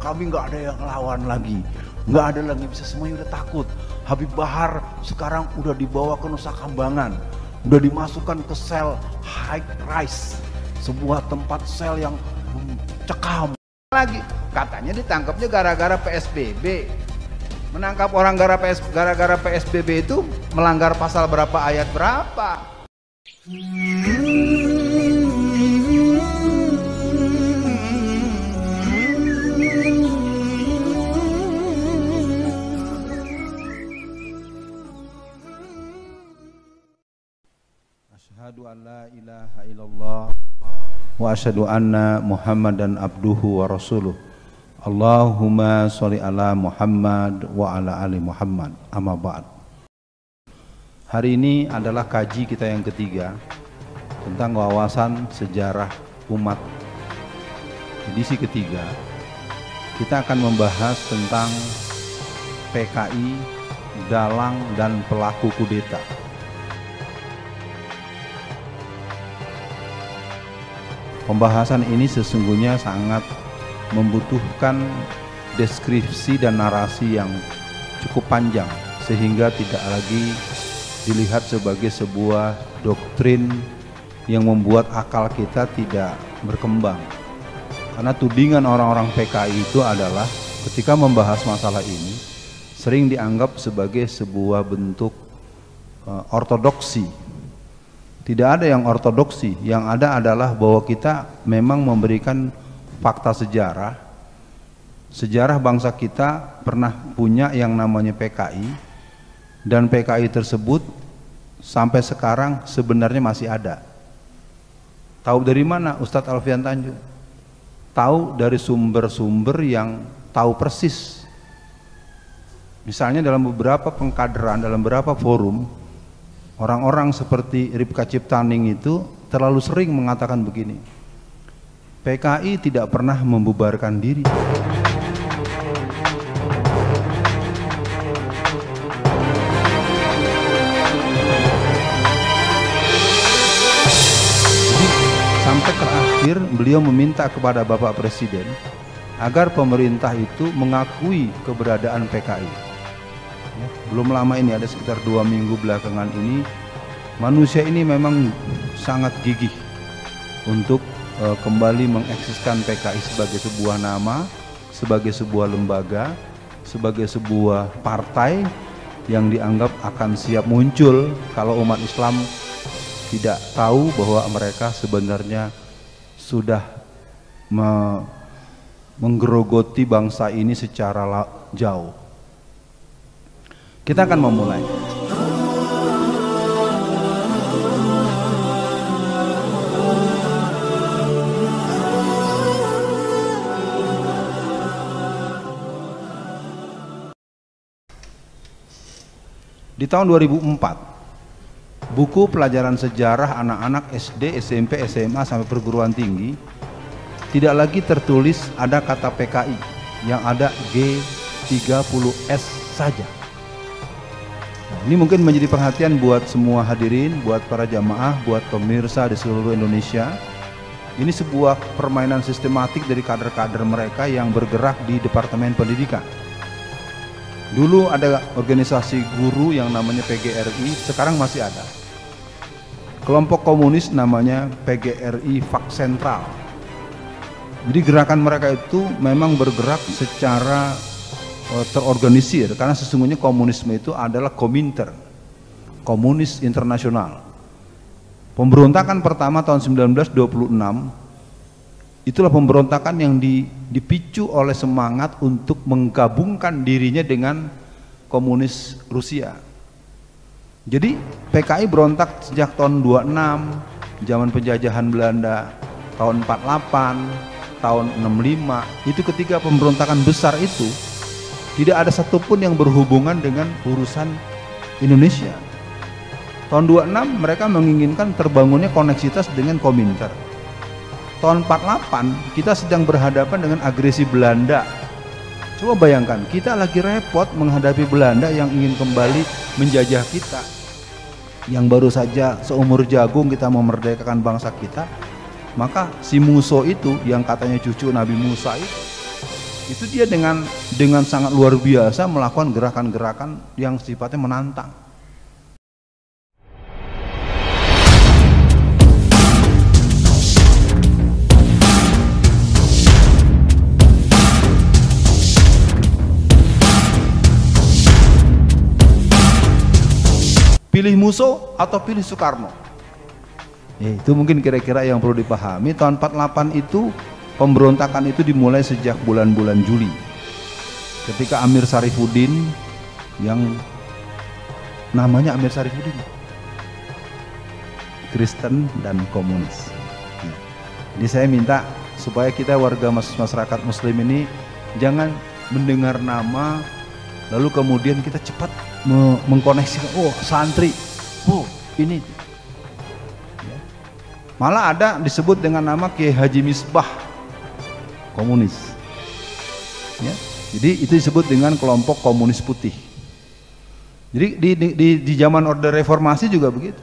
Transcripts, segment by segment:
kami nggak ada yang lawan lagi. Nggak ada lagi bisa semuanya udah takut. Habib Bahar sekarang udah dibawa ke Nusa Kambangan. Udah dimasukkan ke sel high rise. Sebuah tempat sel yang cekam. Lagi katanya ditangkapnya gara-gara PSBB. Menangkap orang gara-gara PSBB itu melanggar pasal berapa ayat berapa. Asyhadu an la ilaha illallah wa asyhadu anna Muhammadan abduhu wa rasuluh. Allahumma sholli ala Muhammad wa ala ali Muhammad. Amma ba'd. Hari ini adalah kaji kita yang ketiga tentang wawasan sejarah umat. Edisi ketiga. Kita akan membahas tentang PKI, dalang dan pelaku kudeta. Pembahasan ini sesungguhnya sangat membutuhkan deskripsi dan narasi yang cukup panjang sehingga tidak lagi dilihat sebagai sebuah doktrin yang membuat akal kita tidak berkembang. Karena tudingan orang-orang PKI itu adalah ketika membahas masalah ini sering dianggap sebagai sebuah bentuk uh, ortodoksi tidak ada yang ortodoksi, yang ada adalah bahwa kita memang memberikan fakta sejarah. Sejarah bangsa kita pernah punya yang namanya PKI dan PKI tersebut sampai sekarang sebenarnya masih ada. Tahu dari mana Ustadz Alfian Tanjung? Tahu dari sumber-sumber yang tahu persis. Misalnya dalam beberapa pengkaderan, dalam beberapa forum, Orang-orang seperti Ripka Ciptaning itu terlalu sering mengatakan begini. PKI tidak pernah membubarkan diri. Sampai terakhir beliau meminta kepada Bapak Presiden agar pemerintah itu mengakui keberadaan PKI belum lama ini ada sekitar dua minggu belakangan ini manusia ini memang sangat gigih untuk uh, kembali mengeksiskan PKI sebagai sebuah nama, sebagai sebuah lembaga, sebagai sebuah partai yang dianggap akan siap muncul kalau umat Islam tidak tahu bahwa mereka sebenarnya sudah me menggerogoti bangsa ini secara jauh. Kita akan memulai. Di tahun 2004, buku pelajaran sejarah anak-anak SD, SMP, SMA sampai perguruan tinggi tidak lagi tertulis ada kata PKI yang ada G30S saja. Ini mungkin menjadi perhatian buat semua hadirin, buat para jamaah, buat pemirsa di seluruh Indonesia. Ini sebuah permainan sistematik dari kader-kader mereka yang bergerak di Departemen Pendidikan. Dulu ada organisasi guru yang namanya PGRI, sekarang masih ada. Kelompok komunis namanya PGRI Fak Sentral. Jadi gerakan mereka itu memang bergerak secara terorganisir. Karena sesungguhnya komunisme itu adalah kominter. Komunis internasional. Pemberontakan pertama tahun 1926 itulah pemberontakan yang dipicu oleh semangat untuk menggabungkan dirinya dengan komunis Rusia. Jadi PKI berontak sejak tahun 26 zaman penjajahan Belanda tahun 48 tahun 65 itu ketika pemberontakan besar itu tidak ada satupun yang berhubungan dengan urusan Indonesia. Tahun 26 mereka menginginkan terbangunnya koneksitas dengan Kominter. Tahun 48 kita sedang berhadapan dengan agresi Belanda. Coba bayangkan, kita lagi repot menghadapi Belanda yang ingin kembali menjajah kita. Yang baru saja seumur jagung kita memerdekakan bangsa kita, maka si Muso itu yang katanya cucu Nabi Musa itu itu dia dengan dengan sangat luar biasa melakukan gerakan-gerakan yang sifatnya menantang. Pilih musuh atau pilih Soekarno? Ya, itu mungkin kira-kira yang perlu dipahami. Tahun 48 itu pemberontakan itu dimulai sejak bulan-bulan Juli. Ketika Amir Sarifuddin yang namanya Amir Sarifuddin Kristen dan komunis. Ya. Jadi saya minta supaya kita warga masyarakat muslim ini jangan mendengar nama lalu kemudian kita cepat mengkoneksikan oh santri oh ini Malah ada disebut dengan nama Kiai Haji Misbah komunis. Ya. Jadi itu disebut dengan kelompok komunis putih. Jadi di, di, di, zaman Orde Reformasi juga begitu.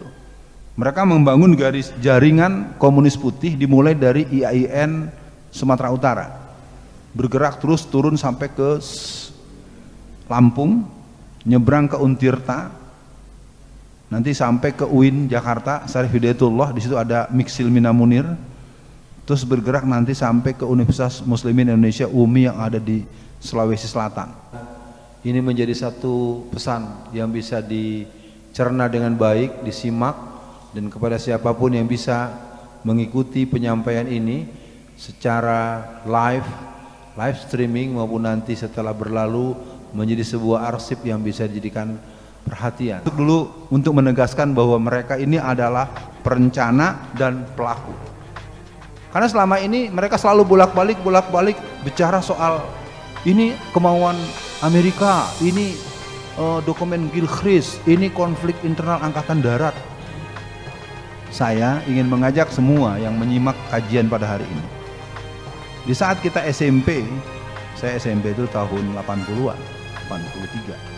Mereka membangun garis jaringan komunis putih dimulai dari IAIN Sumatera Utara. Bergerak terus turun sampai ke Lampung, nyebrang ke Untirta, nanti sampai ke UIN Jakarta Syarif Hidayatullah di situ ada Miksil Minamunir terus bergerak nanti sampai ke Universitas Muslimin Indonesia UMI yang ada di Sulawesi Selatan ini menjadi satu pesan yang bisa dicerna dengan baik disimak dan kepada siapa pun yang bisa mengikuti penyampaian ini secara live live streaming maupun nanti setelah berlalu menjadi sebuah arsip yang bisa dijadikan perhatian. Untuk dulu untuk menegaskan bahwa mereka ini adalah perencana dan pelaku. Karena selama ini mereka selalu bolak-balik bolak-balik bicara soal ini kemauan Amerika, ini uh, dokumen Gilchrist, ini konflik internal angkatan darat. Saya ingin mengajak semua yang menyimak kajian pada hari ini. Di saat kita SMP, saya SMP itu tahun 80-an, 83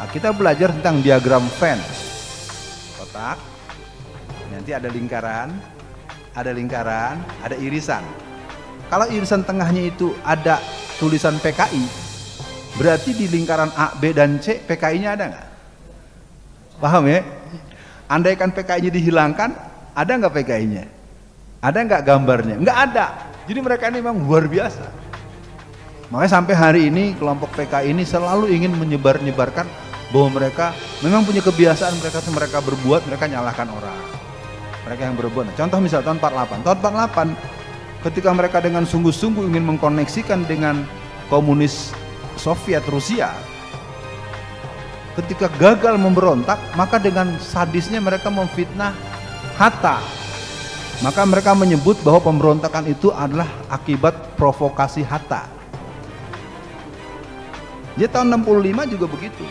Nah, kita belajar tentang diagram Venn. Kotak, nanti ada lingkaran, ada lingkaran, ada irisan. Kalau irisan tengahnya itu ada tulisan PKI, berarti di lingkaran A, B, dan C PKI-nya ada nggak? Paham ya? Andaikan PKI-nya dihilangkan, ada nggak PKI-nya? Ada nggak gambarnya? Nggak ada. Jadi mereka ini memang luar biasa. Makanya sampai hari ini kelompok PKI ini selalu ingin menyebar-nyebarkan bahwa mereka memang punya kebiasaan mereka mereka berbuat mereka nyalahkan orang mereka yang berbuat nah, contoh misal tahun 48 tahun 48 ketika mereka dengan sungguh-sungguh ingin mengkoneksikan dengan komunis Soviet Rusia ketika gagal memberontak maka dengan sadisnya mereka memfitnah Hatta maka mereka menyebut bahwa pemberontakan itu adalah akibat provokasi Hatta jadi tahun 65 juga begitu.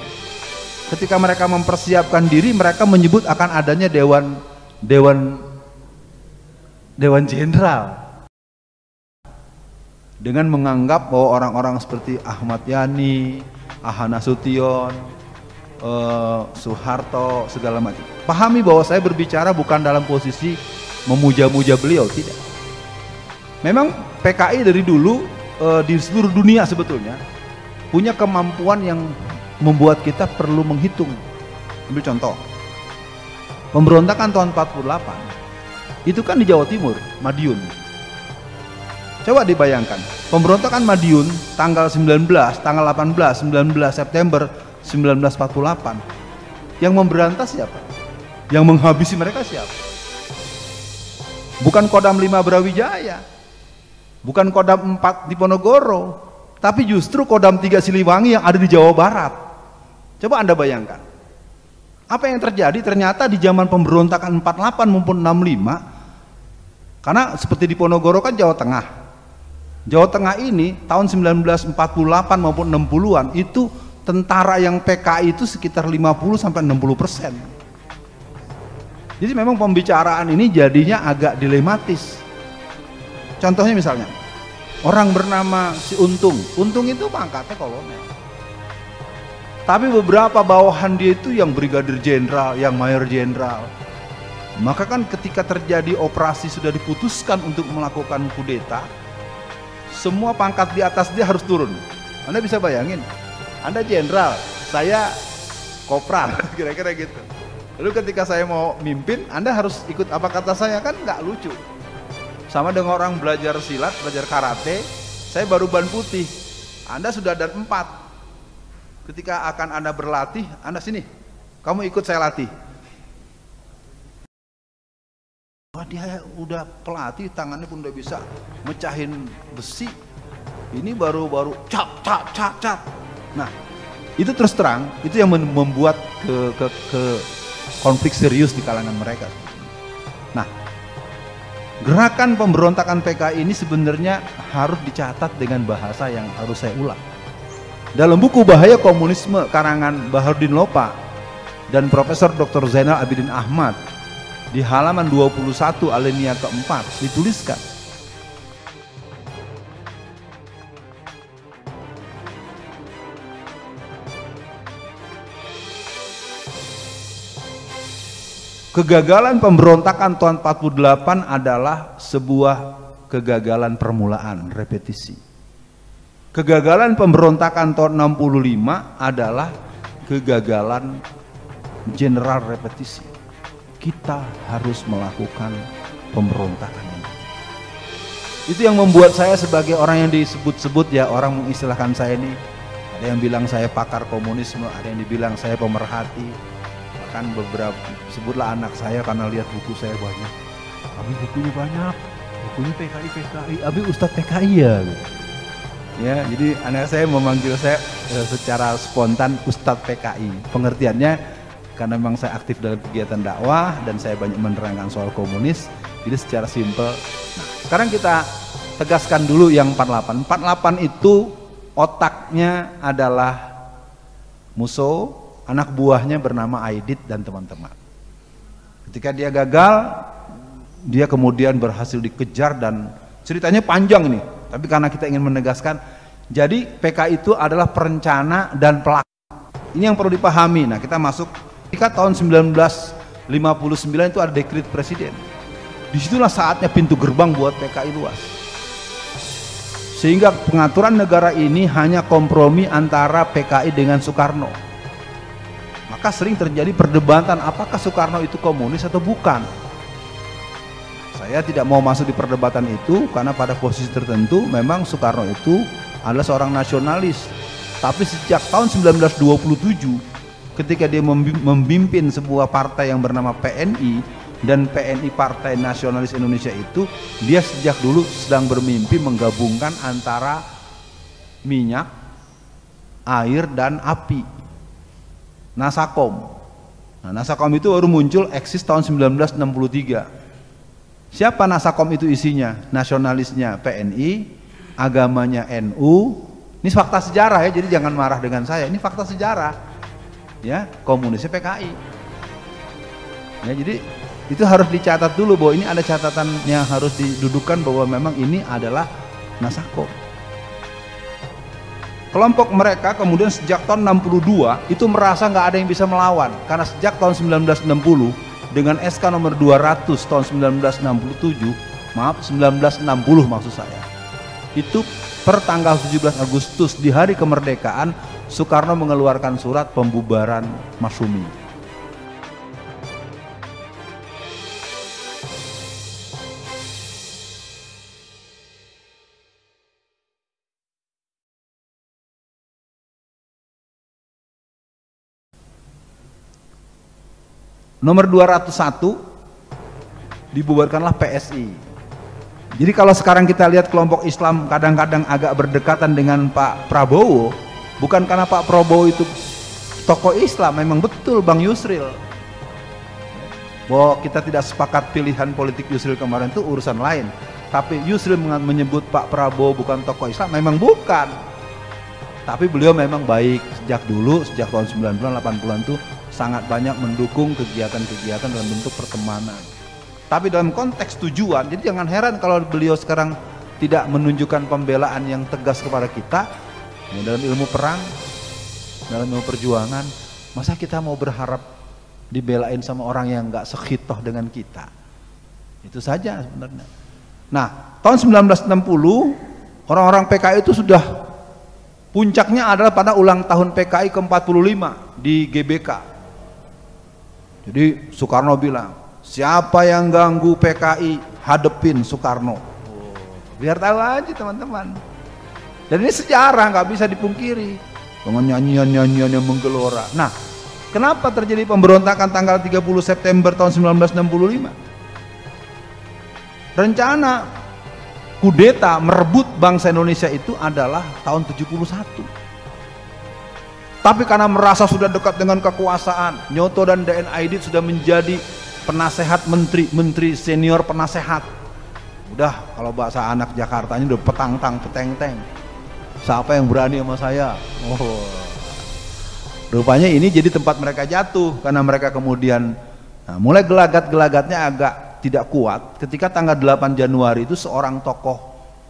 Ketika mereka mempersiapkan diri mereka menyebut akan adanya dewan dewan dewan jenderal dengan menganggap bahwa orang-orang seperti Ahmad Yani, Ahana Sution, uh, Soeharto segala macam. Pahami bahwa saya berbicara bukan dalam posisi memuja-muja beliau, tidak. Memang PKI dari dulu uh, di seluruh dunia sebetulnya punya kemampuan yang membuat kita perlu menghitung. Ambil contoh. Pemberontakan tahun 48 itu kan di Jawa Timur, Madiun. Coba dibayangkan, pemberontakan Madiun tanggal 19, tanggal 18, 19 September 1948. Yang memberantas siapa? Yang menghabisi mereka siapa? Bukan Kodam 5 Brawijaya. Bukan Kodam 4 di Ponorogo, tapi justru Kodam 3 Siliwangi yang ada di Jawa Barat. Coba Anda bayangkan. Apa yang terjadi ternyata di zaman pemberontakan 48 maupun 65 karena seperti di Ponorogo kan Jawa Tengah. Jawa Tengah ini tahun 1948 maupun 60-an itu tentara yang PKI itu sekitar 50 sampai 60 persen. Jadi memang pembicaraan ini jadinya agak dilematis. Contohnya misalnya, orang bernama si Untung. Untung itu pangkatnya kolonel. Tapi beberapa bawahan dia itu yang brigadir jenderal, yang mayor jenderal. Maka kan ketika terjadi operasi sudah diputuskan untuk melakukan kudeta, semua pangkat di atas dia harus turun. Anda bisa bayangin, Anda jenderal, saya kopral, kira-kira gitu. Lalu ketika saya mau mimpin, Anda harus ikut apa kata saya kan nggak lucu. Sama dengan orang belajar silat, belajar karate, saya baru ban putih, Anda sudah dan empat. Ketika akan Anda berlatih, Anda sini, kamu ikut saya latih. Wah dia udah pelatih, tangannya pun udah bisa mecahin besi. Ini baru-baru cap, cap, cap, cap. Nah, itu terus terang, itu yang membuat ke, ke, ke konflik serius di kalangan mereka. Nah, gerakan pemberontakan PKI ini sebenarnya harus dicatat dengan bahasa yang harus saya ulang. Dalam buku Bahaya Komunisme karangan Baharudin Lopa dan Profesor Dr. Zainal Abidin Ahmad di halaman 21 alinea keempat dituliskan Kegagalan pemberontakan tahun 48 adalah sebuah kegagalan permulaan, repetisi. Kegagalan pemberontakan tahun 65 adalah kegagalan general repetisi. Kita harus melakukan pemberontakan ini. Itu yang membuat saya sebagai orang yang disebut-sebut ya orang mengistilahkan saya ini. Ada yang bilang saya pakar komunisme, ada yang dibilang saya pemerhati, kan beberapa sebutlah anak saya karena lihat buku saya banyak. Abi bukunya banyak. Bukunya PKI PKI abi Ustadz PKI ya ya jadi anak saya memanggil saya eh, secara spontan Ustadz PKI pengertiannya karena memang saya aktif dalam kegiatan dakwah dan saya banyak menerangkan soal komunis jadi secara simpel nah sekarang kita tegaskan dulu yang 48 48 itu otaknya adalah musuh anak buahnya bernama Aidit dan teman-teman. Ketika dia gagal, dia kemudian berhasil dikejar dan ceritanya panjang nih. Tapi karena kita ingin menegaskan, jadi PK itu adalah perencana dan pelaku. Ini yang perlu dipahami. Nah, kita masuk ketika tahun 1959 itu ada dekrit presiden. Di situlah saatnya pintu gerbang buat PKI luas. Sehingga pengaturan negara ini hanya kompromi antara PKI dengan Soekarno maka sering terjadi perdebatan apakah Soekarno itu komunis atau bukan. Saya tidak mau masuk di perdebatan itu karena pada posisi tertentu memang Soekarno itu adalah seorang nasionalis. Tapi sejak tahun 1927 ketika dia memimpin sebuah partai yang bernama PNI dan PNI Partai Nasionalis Indonesia itu dia sejak dulu sedang bermimpi menggabungkan antara minyak, air dan api Nasakom. Nah, Nasakom itu baru muncul eksis tahun 1963. Siapa Nasakom itu isinya? Nasionalisnya PNI, agamanya NU. Ini fakta sejarah ya, jadi jangan marah dengan saya. Ini fakta sejarah. Ya, komunisnya PKI. Ya, jadi itu harus dicatat dulu bahwa ini ada catatan yang harus didudukan bahwa memang ini adalah Nasakom kelompok mereka kemudian sejak tahun 62 itu merasa nggak ada yang bisa melawan karena sejak tahun 1960 dengan SK nomor 200 tahun 1967 maaf 1960 maksud saya. Itu per tanggal 17 Agustus di hari kemerdekaan Soekarno mengeluarkan surat pembubaran Masumi Nomor 201 dibubarkanlah PSI. Jadi kalau sekarang kita lihat kelompok Islam kadang-kadang agak berdekatan dengan Pak Prabowo, bukan karena Pak Prabowo itu tokoh Islam, memang betul Bang Yusril. Bahwa kita tidak sepakat pilihan politik Yusril kemarin itu urusan lain. Tapi Yusril menyebut Pak Prabowo bukan tokoh Islam, memang bukan. Tapi beliau memang baik sejak dulu, sejak tahun 90-an, 80-an itu sangat banyak mendukung kegiatan-kegiatan dalam bentuk pertemanan. Tapi dalam konteks tujuan, jadi jangan heran kalau beliau sekarang tidak menunjukkan pembelaan yang tegas kepada kita ya, dalam ilmu perang, dalam ilmu perjuangan. Masa kita mau berharap dibelain sama orang yang nggak sekhitoh dengan kita? Itu saja sebenarnya. Nah, tahun 1960 Orang-orang PKI itu sudah puncaknya adalah pada ulang tahun PKI ke-45 di GBK. Jadi Soekarno bilang, siapa yang ganggu PKI, hadepin Soekarno. biar tahu aja teman-teman. Dan ini sejarah nggak bisa dipungkiri. Dengan nyanyian-nyanyian yang menggelora. Nah, kenapa terjadi pemberontakan tanggal 30 September tahun 1965? Rencana kudeta merebut bangsa Indonesia itu adalah tahun 71. Tapi karena merasa sudah dekat dengan kekuasaan, Nyoto dan DN Aidit sudah menjadi penasehat menteri, menteri senior penasehat. Udah kalau bahasa anak Jakarta ini udah petang-tang, peteng-teng. Siapa yang berani sama saya? Oh. Rupanya ini jadi tempat mereka jatuh karena mereka kemudian nah, mulai gelagat-gelagatnya agak tidak kuat ketika tanggal 8 Januari itu seorang tokoh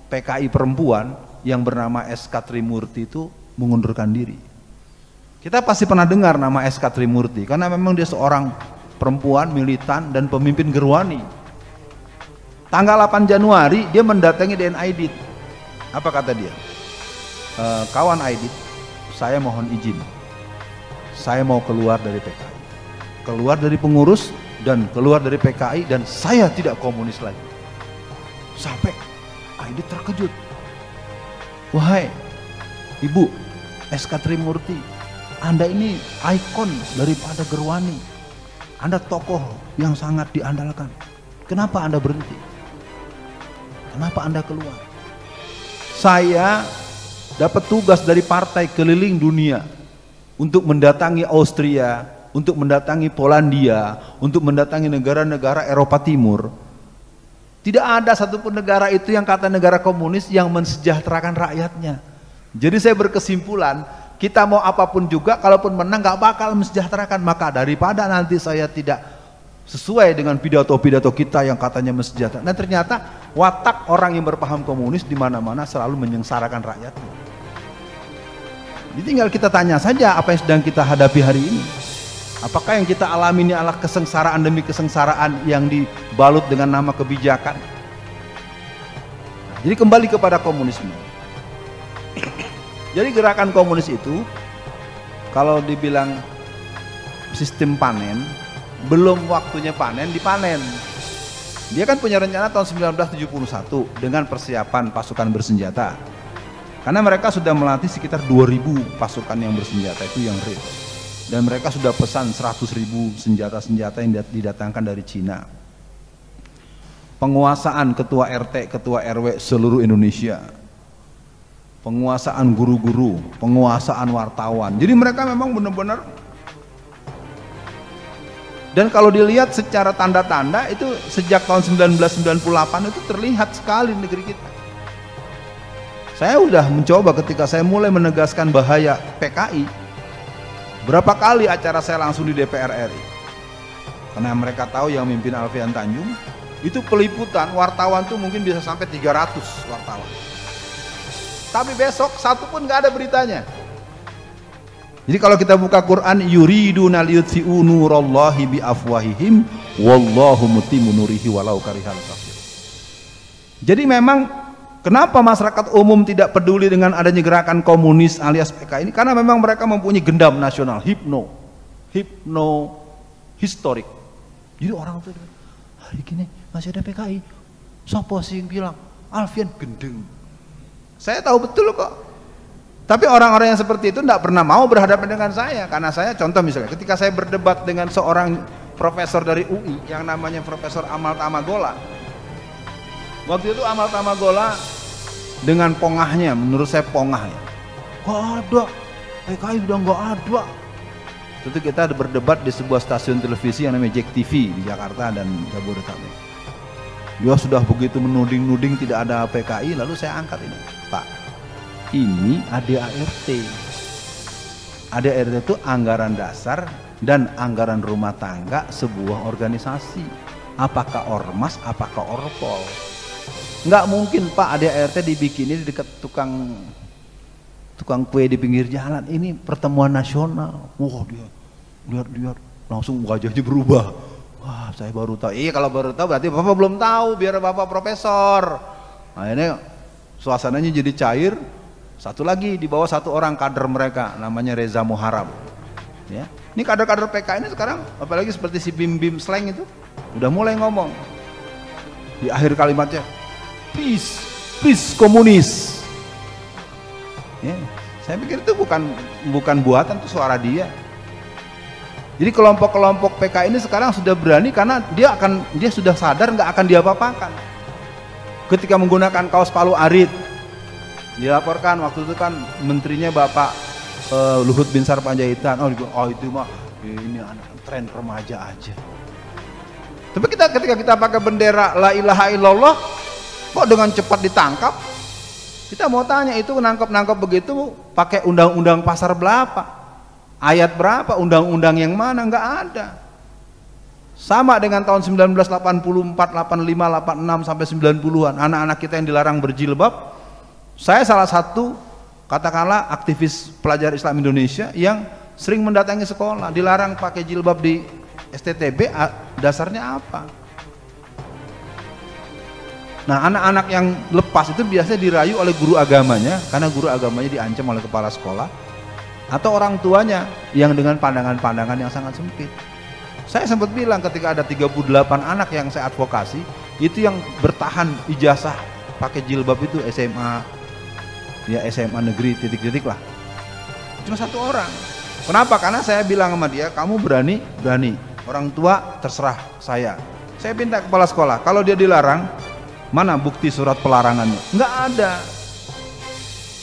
PKI perempuan yang bernama SK Trimurti itu mengundurkan diri. Kita pasti pernah dengar nama SK Trimurti karena memang dia seorang perempuan militan dan pemimpin gerwani. Tanggal 8 Januari dia mendatangi DN Aidit. Apa kata dia? E, kawan Aidit, saya mohon izin. Saya mau keluar dari PKI. Keluar dari pengurus dan keluar dari PKI dan saya tidak komunis lagi. Sampai Aidi terkejut. Wahai Ibu SK Trimurti, Anda ini ikon daripada Gerwani. Anda tokoh yang sangat diandalkan. Kenapa Anda berhenti? Kenapa Anda keluar? Saya dapat tugas dari partai keliling dunia untuk mendatangi Austria, untuk mendatangi Polandia, untuk mendatangi negara-negara Eropa Timur. Tidak ada satupun negara itu yang kata negara komunis yang mensejahterakan rakyatnya. Jadi saya berkesimpulan, kita mau apa pun juga, kalaupun menang gak bakal mensejahterakan. Maka daripada nanti saya tidak sesuai dengan pidato-pidato kita yang katanya mensejahterakan. Dan ternyata watak orang yang berpaham komunis di mana-mana selalu menyengsarakan rakyatnya. Jadi tinggal kita tanya saja apa yang sedang kita hadapi hari ini. Apakah yang kita alami ini adalah kesengsaraan demi kesengsaraan yang dibalut dengan nama kebijakan? Jadi kembali kepada komunisme. Jadi gerakan komunis itu kalau dibilang sistem panen, belum waktunya panen dipanen. Dia kan punya rencana tahun 1971 dengan persiapan pasukan bersenjata. Karena mereka sudah melatih sekitar 2000 pasukan yang bersenjata itu yang real dan mereka sudah pesan 100 ribu senjata-senjata yang didatangkan dari Cina penguasaan ketua RT, ketua RW seluruh Indonesia penguasaan guru-guru, penguasaan wartawan jadi mereka memang benar-benar dan kalau dilihat secara tanda-tanda itu sejak tahun 1998 itu terlihat sekali negeri kita saya sudah mencoba ketika saya mulai menegaskan bahaya PKI Berapa kali acara saya langsung di DPR RI? Karena mereka tahu yang mimpin Alfian Tanjung, itu peliputan wartawan tuh mungkin bisa sampai 300 wartawan. Tapi besok satu pun nggak ada beritanya. Jadi kalau kita buka Quran yuriduna liyutfi'u nurallahi bi afwahihim wallahu mutimmu nurihi walau karihal kafir. Jadi memang Kenapa masyarakat umum tidak peduli dengan adanya gerakan komunis alias PKI ini? Karena memang mereka mempunyai gendam nasional, hipno, hipno historik. Jadi orang itu hari gini masih ada PKI. Sopo sih yang bilang Alfian gendeng. Saya tahu betul kok. Tapi orang-orang yang seperti itu tidak pernah mau berhadapan dengan saya karena saya contoh misalnya ketika saya berdebat dengan seorang profesor dari UI yang namanya Profesor Amal Tamagola Waktu itu Amal Tamagola dengan pongahnya, menurut saya pongah ya. Gak ada, PKI udah gak ada. Tentu kita berdebat di sebuah stasiun televisi yang namanya Jack TV di Jakarta dan Jabodetabek. Dia sudah begitu menuding-nuding tidak ada PKI, lalu saya angkat ini. Pak, ini ADART. ADART itu anggaran dasar dan anggaran rumah tangga sebuah organisasi. Apakah ormas, apakah orpol? Nggak mungkin Pak ada ART dibikin di dekat tukang tukang kue di pinggir jalan. Ini pertemuan nasional. Wah dia lihat-lihat langsung wajahnya berubah. Wah saya baru tahu. Iya kalau baru tahu berarti bapak belum tahu biar bapak profesor. Nah ini suasananya jadi cair. Satu lagi di bawah satu orang kader mereka namanya Reza Muharram. Ya. Ini kader-kader PK ini sekarang apalagi seperti si Bim Bim Sleng itu udah mulai ngomong di akhir kalimatnya peace, peace komunis. Ya, saya pikir itu bukan bukan buatan itu suara dia. Jadi kelompok-kelompok PK ini sekarang sudah berani karena dia akan dia sudah sadar nggak akan diapa-apakan. Ketika menggunakan kaos palu arit, dilaporkan waktu itu kan menterinya Bapak uh, Luhut bin Sarpanjaitan. Oh, oh itu mah ini anak tren remaja aja. Tapi kita ketika kita pakai bendera la ilaha illallah kok dengan cepat ditangkap? Kita mau tanya itu nangkap-nangkap begitu pakai undang-undang pasar berapa? Ayat berapa? Undang-undang yang mana? Nggak ada sama dengan tahun 1984, 85, 86 sampai 90-an anak-anak kita yang dilarang berjilbab saya salah satu katakanlah aktivis pelajar Islam Indonesia yang sering mendatangi sekolah, dilarang pakai jilbab di STTB, dasarnya apa? Nah, anak-anak yang lepas itu biasanya dirayu oleh guru agamanya karena guru agamanya diancam oleh kepala sekolah atau orang tuanya yang dengan pandangan-pandangan yang sangat sempit. Saya sempat bilang ketika ada 38 anak yang saya advokasi, itu yang bertahan ijazah pakai jilbab itu SMA, ya SMA negeri titik-titik lah. Cuma satu orang. Kenapa? Karena saya bilang sama dia kamu berani berani. Orang tua terserah saya. Saya minta kepala sekolah kalau dia dilarang mana bukti surat pelarangannya? Nggak ada.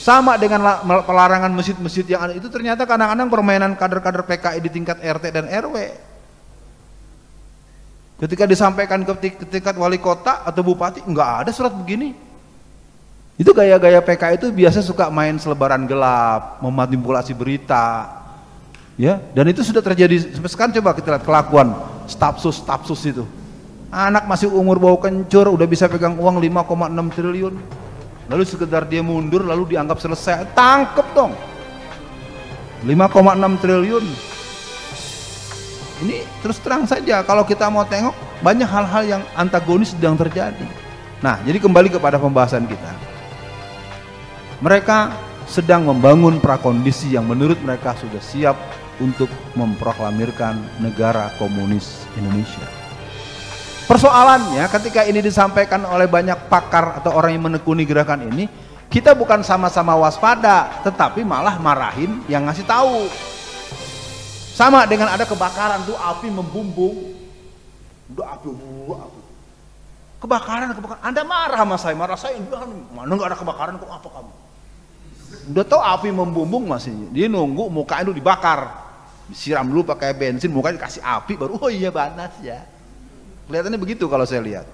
Sama dengan pelarangan masjid-masjid yang ada. Itu ternyata kadang-kadang permainan kader-kader PKI di tingkat RT dan RW ketika disampaikan ke tingkat wali kota atau bupati nggak ada surat begini itu gaya-gaya PK itu biasa suka main selebaran gelap, memanipulasi berita. Ya, dan itu sudah terjadi sampai sekarang coba kita lihat kelakuan stafsus stafsus itu. Anak masih umur bau kencur udah bisa pegang uang 5,6 triliun. Lalu sekedar dia mundur lalu dianggap selesai. Tangkep dong. 5,6 triliun. Ini terus terang saja kalau kita mau tengok banyak hal-hal yang antagonis sedang terjadi. Nah, jadi kembali kepada pembahasan kita. Mereka sedang membangun prakondisi yang menurut mereka sudah siap untuk memproklamirkan negara komunis Indonesia. Persoalannya ketika ini disampaikan oleh banyak pakar atau orang yang menekuni gerakan ini, kita bukan sama-sama waspada, tetapi malah marahin yang ngasih tahu. Sama dengan ada kebakaran tuh api membumbung, udah api, udah api. Kebakaran, kebakaran. Anda marah sama saya, marah saya, mana nggak ada kebakaran kok apa kamu? Udah tau api membumbung masih. Dia nunggu mukanya dulu dibakar. Siram dulu pakai bensin, mukanya dikasih api baru oh iya panas ya. Kelihatannya begitu kalau saya lihat.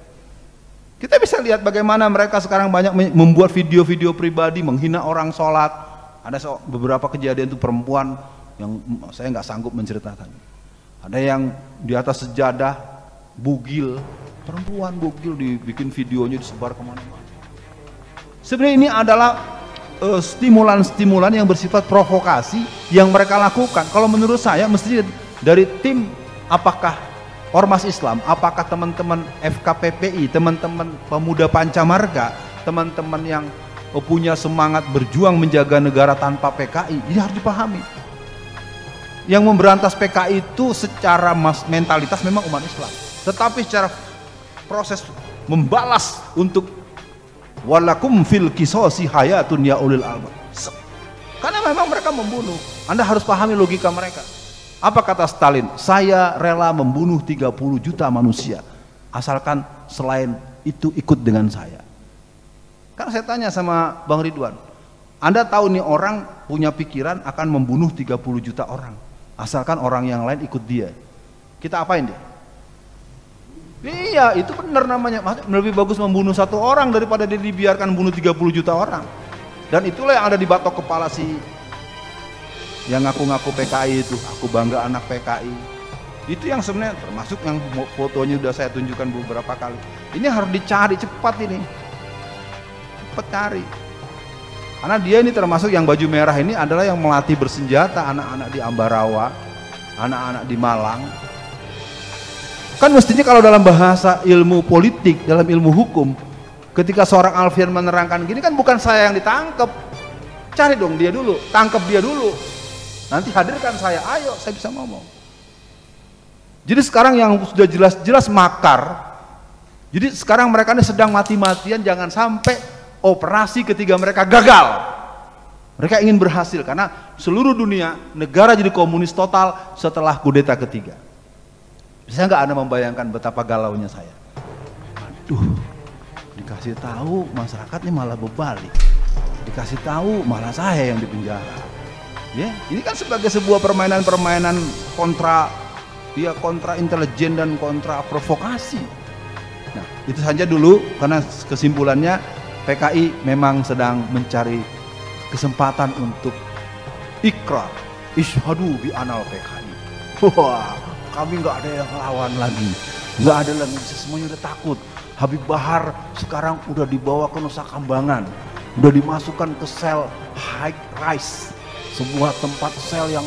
Kita bisa lihat bagaimana mereka sekarang banyak membuat video-video pribadi menghina orang sholat. Ada beberapa kejadian itu perempuan yang saya nggak sanggup menceritakan. Ada yang di atas sejadah bugil, perempuan bugil dibikin videonya disebar ke mana-mana. Sebenarnya ini adalah Eh, stimulan-stimulan uh, yang bersifat provokasi yang mereka lakukan. Kalau menurut saya mesti dari tim apakah ormas Islam, apakah teman-teman FKPPI, teman-teman pemuda pancamarga, teman-teman yang punya semangat berjuang menjaga negara tanpa PKI, ini harus dipahami. Yang memberantas PKI itu secara mas mentalitas memang umat Islam, tetapi secara proses membalas untuk walakum fil kisosi hayatun ya ulil albab. Karena memang mereka membunuh. Anda harus pahami logika mereka. Apa kata Stalin? Saya rela membunuh 30 juta manusia. Asalkan selain itu ikut dengan saya. Karena saya tanya sama Bang Ridwan anda tahu nih orang punya pikiran akan membunuh 30 juta orang asalkan orang yang lain ikut dia kita apain dia Iya, itu benar namanya. Lebih bagus membunuh satu orang daripada dia dibiarkan bunuh 30 juta orang. Dan itulah yang ada di batok kepala si yang ngaku-ngaku PKI itu. Aku bangga anak PKI. Itu yang sebenarnya termasuk yang fotonya udah saya tunjukkan beberapa kali. Ini harus dicari cepat ini. Cepat cari. Karena dia ini termasuk yang baju merah ini adalah yang melatih bersenjata anak-anak di Ambarawa, anak-anak di Malang, Kan mestinya kalau dalam bahasa ilmu politik, dalam ilmu hukum, ketika seorang Alfian menerangkan gini kan bukan saya yang ditangkap. Cari dong dia dulu, tangkap dia dulu. Nanti hadirkan saya, ayo saya bisa ngomong. Jadi sekarang yang sudah jelas-jelas makar, jadi sekarang mereka ini sedang mati-matian jangan sampai operasi ketiga mereka gagal. Mereka ingin berhasil karena seluruh dunia negara jadi komunis total setelah kudeta ketiga. Bisa nggak anda membayangkan betapa galaunya saya? Aduh, dikasih tahu masyarakatnya malah berbalik. Dikasih tahu malah saya yang dipenjara. Ya, ini kan sebagai sebuah permainan-permainan kontra ya kontra intelijen dan kontra provokasi. Nah, itu saja dulu karena kesimpulannya PKI memang sedang mencari kesempatan untuk ikrar. Ishadu bi anal PKI wah kami nggak ada yang lawan lagi. Nggak ada lagi. Semuanya udah takut. Habib Bahar sekarang udah dibawa ke Nusa Kambangan. Udah dimasukkan ke sel high rise. Sebuah tempat sel yang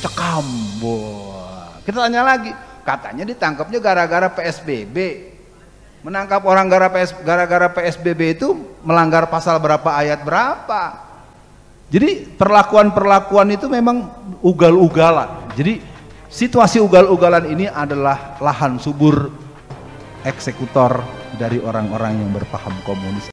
cekam wah kita tanya lagi. Katanya ditangkapnya gara-gara PSBB menangkap orang gara-gara PSBB itu melanggar pasal berapa ayat berapa jadi perlakuan-perlakuan itu memang ugal-ugalan. Jadi situasi ugal-ugalan ini adalah lahan subur eksekutor dari orang-orang yang berpaham komunis.